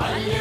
할렐루야